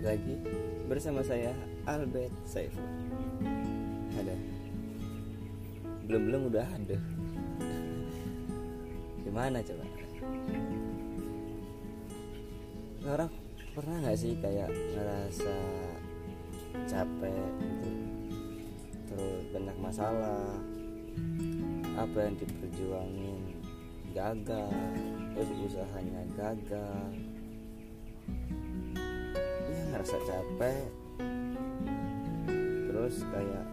balik lagi bersama saya Albert Saiful. Ada. Belum belum udah ada. Gimana coba? Orang pernah nggak sih kayak ngerasa capek gitu, terus banyak masalah, apa yang diperjuangin gagal, terus usahanya gagal, ngerasa capek. Terus kayak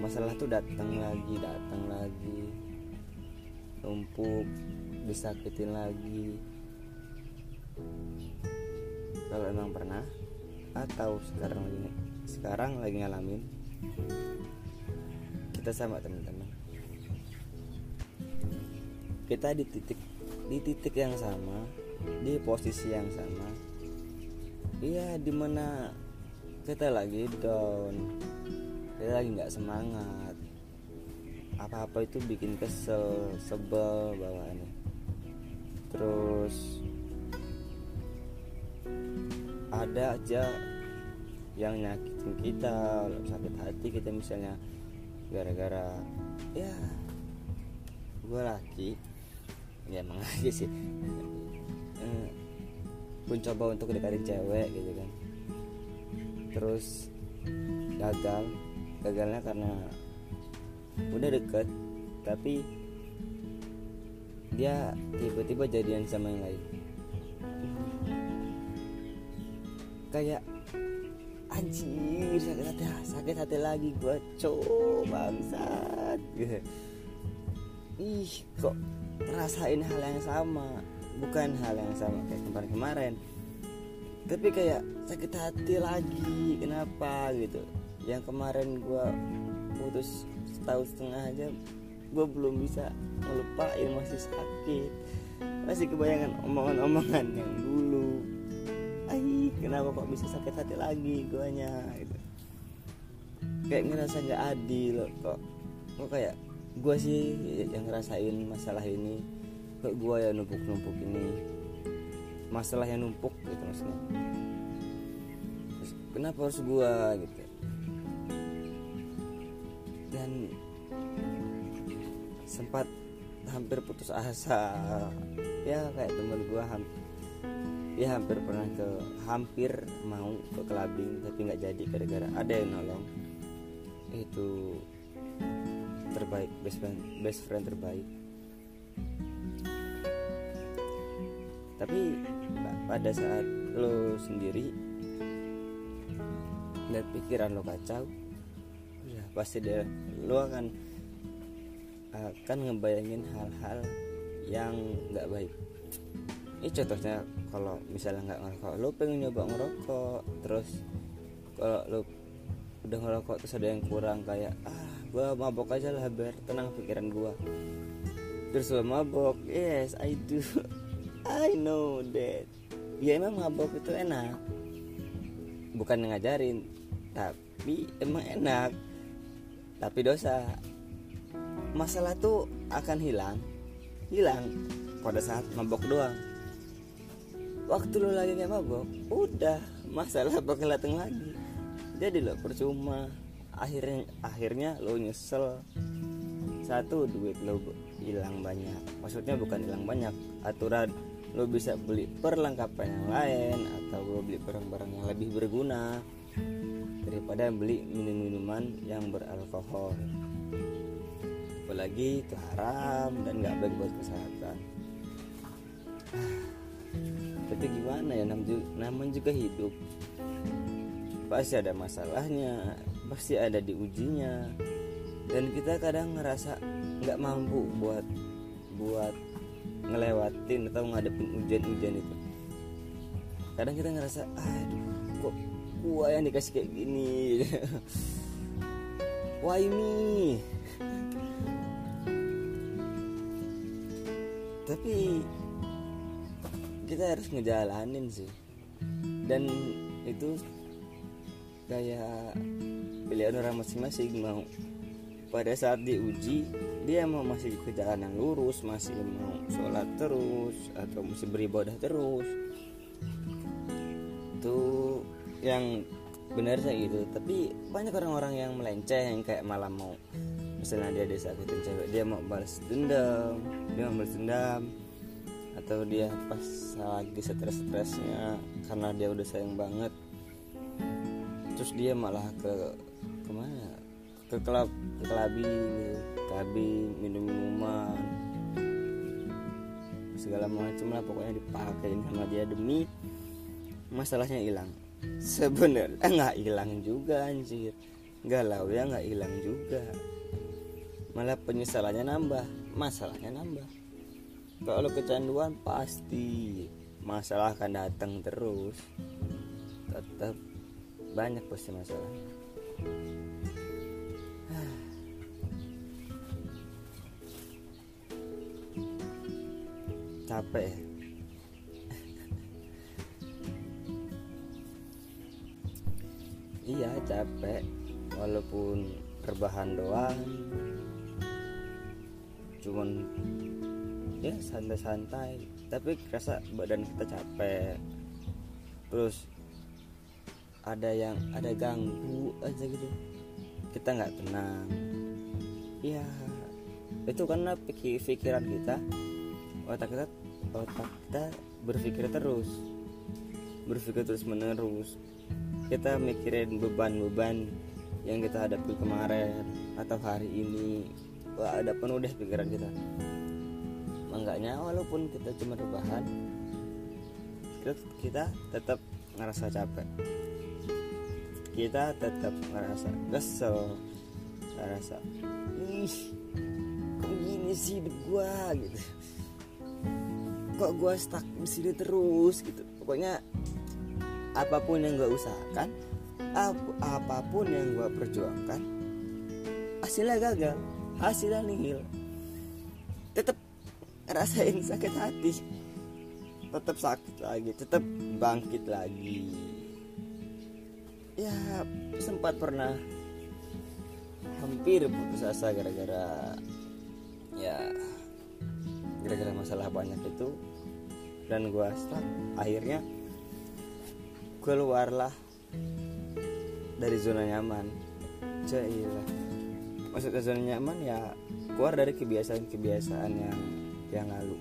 masalah tuh datang lagi datang lagi. Numpuk disakitin lagi. Kalau emang pernah atau sekarang lagi sekarang lagi ngalamin kita sama teman-teman. Kita di titik di titik yang sama di posisi yang sama iya di mana kita lagi down. Kita lagi nggak semangat. Apa-apa itu bikin kesel sebel bawaannya. Terus ada aja yang nyakitin kita sakit hati kita misalnya gara-gara ya gue laki. Ya emang aja sih pun coba untuk deketin cewek gitu kan. Terus gagal. Gagalnya karena udah deket tapi dia tiba-tiba jadian sama yang lain. Kayak anjir sakit hati sakit hati lagi gua cowok bangsat. Ih kok rasain hal yang sama bukan hal yang sama kayak kemarin kemarin tapi kayak sakit hati lagi kenapa gitu. Yang kemarin gua putus setahun setengah aja gue belum bisa ngelupain masih sakit. Masih kebayangan omongan-omongan yang dulu. Ay, kenapa kok bisa sakit hati lagi guanya gitu. kayak ngerasa nggak adil kok. Kok kayak gue sih yang ngerasain masalah ini kok gue ya numpuk-numpuk ini. Masalah yang numpuk gitu maksudnya. Terus, kenapa harus gue gitu dan sempat hampir putus asa. Ya kayak temen gue hampir ya hampir pernah ke hampir mau ke clubbing tapi nggak jadi gara-gara ada yang nolong. Itu terbaik best friend best friend terbaik tapi pada saat lo sendiri dan pikiran lo kacau ya pasti dia lo akan akan ngebayangin hal-hal yang nggak baik. Ini contohnya kalau misalnya nggak ngerokok lo pengen nyoba ngerokok terus kalau lo udah ngerokok terus ada yang kurang kayak ah gua mabok aja lah biar tenang pikiran gua. Terus lo mabok yes I do I know that. Ya emang mabok itu enak. Bukan ngajarin tapi emang enak. Tapi dosa. Masalah tuh akan hilang hilang pada saat mabok doang. Waktu lo lagi kayak mabok udah masalah bakal datang lagi. Jadi lo percuma akhirnya akhirnya lo nyesel. Satu duit lo hilang banyak. Maksudnya bukan hilang banyak aturan lo bisa beli perlengkapan yang lain atau lo beli barang-barang yang lebih berguna daripada beli minum-minuman yang beralkohol. Apalagi itu haram dan nggak baik buat kesehatan. Tapi gimana ya namanya juga hidup. Pasti ada masalahnya pasti ada diujinya. Dan kita kadang ngerasa nggak mampu buat buat ngelewatin atau ngadepin ujian-ujian itu. Kadang kita ngerasa aduh kok gua yang dikasih kayak gini? Why me? Tapi kita harus ngejalanin sih. Dan itu kayak pilihan orang masing-masing mau pada saat diuji dia mau masih ke jalan yang lurus masih mau sholat terus atau masih beribadah terus. Itu yang benar saya gitu. Tapi banyak orang-orang yang melenceng yang kayak malah mau misalnya dia disakitin cewek dia mau balas dendam dia mau balas dendam atau dia pas lagi stres-stresnya karena dia udah sayang banget terus dia malah ke ke mana ke klub ke kelabi minum minuman segala macam lah pokoknya dipakai sama dia demi masalahnya hilang. Sebenarnya nggak hilang juga anjir. Galau ya nggak hilang juga. Malah penyesalannya nambah masalahnya nambah. Kalau kecanduan pasti masalah akan datang terus. Tetap banyak pasti masalah capek. Ya? iya capek. Walaupun rebahan doang. Cuman ya santai-santai. Tapi kerasa badan kita capek. Terus ada yang ada ganggu aja gitu kita nggak tenang. Ya itu karena pikiran kita otak kita otak kita berpikir terus berpikir terus menerus kita mikirin beban-beban yang kita hadapi kemarin atau hari ini wah ada penuh deh pikiran kita. Enggaknya walaupun kita cuma rebahan kita tetap ngerasa capek kita tetap ngerasa kesel ngerasa ih kok gini sih hidup gua? Gitu. Kok gua stuck di sini terus? Gitu. Pokoknya apa pun yang gue usahakan ap apa pun yang gue perjuangkan hasilnya gagal hasilnya nihil. Tetap rasain sakit hati. Tetap sakit lagi tetap bangkit lagi ya sempat pernah hampir putus asa gara-gara ya gara-gara masalah banyak itu. Dan gue stuck. Akhirnya keluarlah dari zona nyaman. Jailah maksudnya zona nyaman ya keluar dari kebiasaan-kebiasaan yang yang lalu.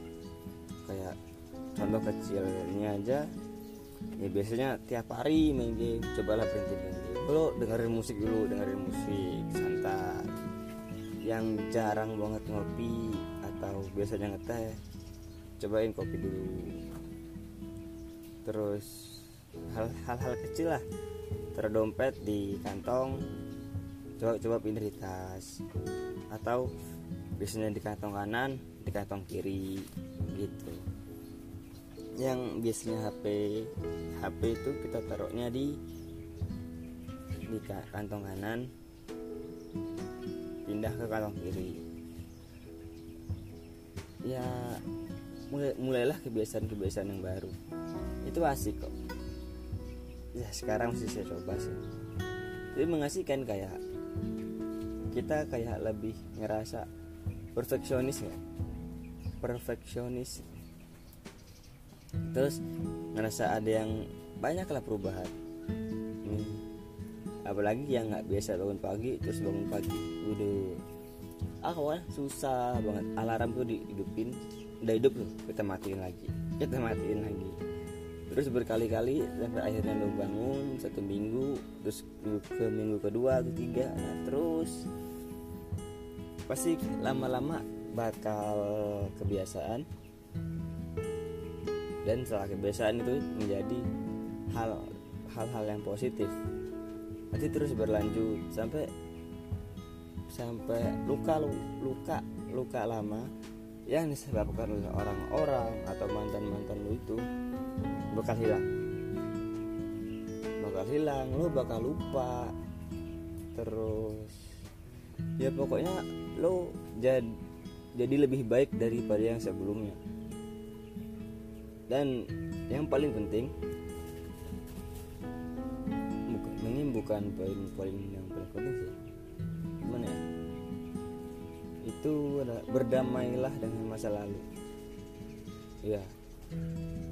Kayak contoh kecilnya aja ya biasanya tiap hari main game. Cobalah berhenti game lo dengerin musik dulu dengerin musik santai yang jarang banget ngopi atau biasanya ngeteh cobain kopi dulu. Terus hal-hal kecil lah. Terdompet di kantong. Coba coba pindah di tas. Atau biasanya di kantong kanan di kantong kiri gitu yang biasanya HP HP itu kita taruhnya di di kantong kanan. Pindah ke kantong kiri. Ya mulai mulailah kebiasaan-kebiasaan yang baru. Itu asik kok. Ya sekarang sih saya coba sih. Jadi mengasihkan kayak kita kayak lebih ngerasa perfeksionis ya perfeksionis terus ngerasa ada yang banyak lah perubahan. Hmm. apalagi yang nggak biasa bangun pagi terus bangun pagi. Udah awal susah banget. Alarm tuh dihidupin. Udah hidup tuh kita matiin lagi. Kita matiin lagi. Terus berkali-kali sampai akhirnya lo bangun satu minggu terus ke minggu kedua ketiga nah terus pasti lama-lama bakal kebiasaan dan setelah kebiasaan itu menjadi hal hal-hal yang positif. Nanti terus berlanjut sampai sampai luka luka luka lama yang disebabkan oleh orang-orang atau mantan-mantan lu itu bakal hilang. Bakal hilang lo bakal lupa terus ya pokoknya lo jadi jadi lebih baik daripada yang sebelumnya dan yang paling penting bukan ini bukan paling paling yang paling penting sih. Gimana ya? Itu berdamailah dengan masa lalu. Ya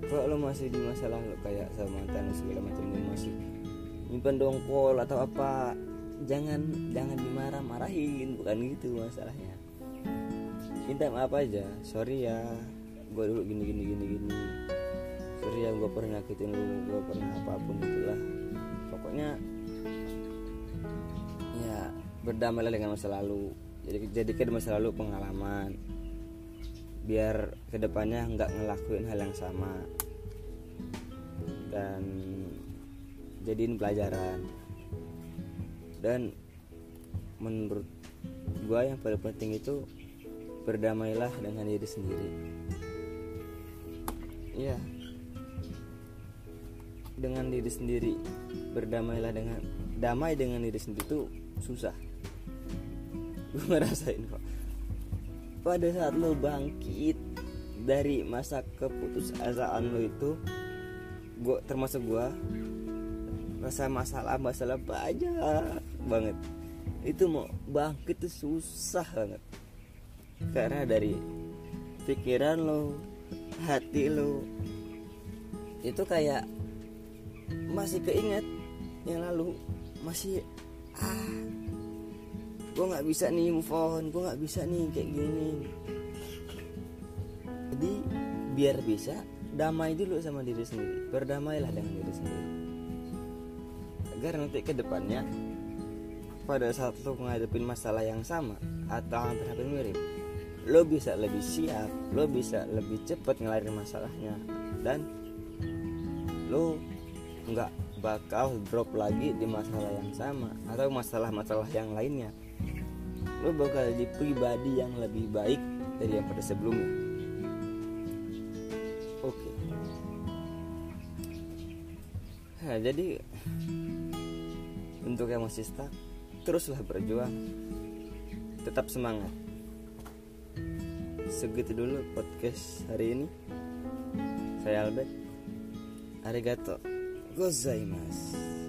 kalau lo masih di masalah lo kayak sama mantan segala macam lo masih nyimpan dongkol atau apa jangan jangan dimarah-marahin. Bukan gitu masalahnya. Minta maaf aja. Sorry ya gue dulu gini gini gini gini. Sorry ya gue pernah nyakitin lu gue pernah apa pun itulah. Pokoknya ya berdamailah dengan masa lalu. Jadi jadikan masa lalu pengalaman. Biar ke depannya nggak ngelakuin hal yang sama. Dan jadiin pelajaran. Dan menurut gua yang paling penting itu berdamailah dengan diri sendiri iya. Dengan diri sendiri berdamailah dengan damai dengan diri sendiri itu susah. Gue ngerasain kok pada saat lo bangkit dari masa keputusasaan lo itu gue termasuk gue rasa masalah masalah banyak banget. Itu mau bangkit itu susah banget. Karena dari pikiran lo hati lo itu kayak masih keinget yang lalu masih ah gue nggak bisa nih move on gue nggak bisa nih kayak gini. Jadi biar bisa damai dulu sama diri sendiri. Berdamailah dengan diri sendiri. Agar nanti ke depannya pada saat lo menghadapi masalah yang sama atau hampir hampir mirip lo bisa lebih siap lo bisa lebih cepat ngelarin masalahnya dan lo nggak bakal drop lagi di masalah yang sama atau masalah-masalah yang lainnya. Lo bakal jadi pribadi yang lebih baik dari yang pada sebelumnya. Oke. Nah jadi untuk yang masih stuck teruslah berjuang. Tetap semangat segitu dulu podcast hari ini. Saya Albert. Arigato gozaimasu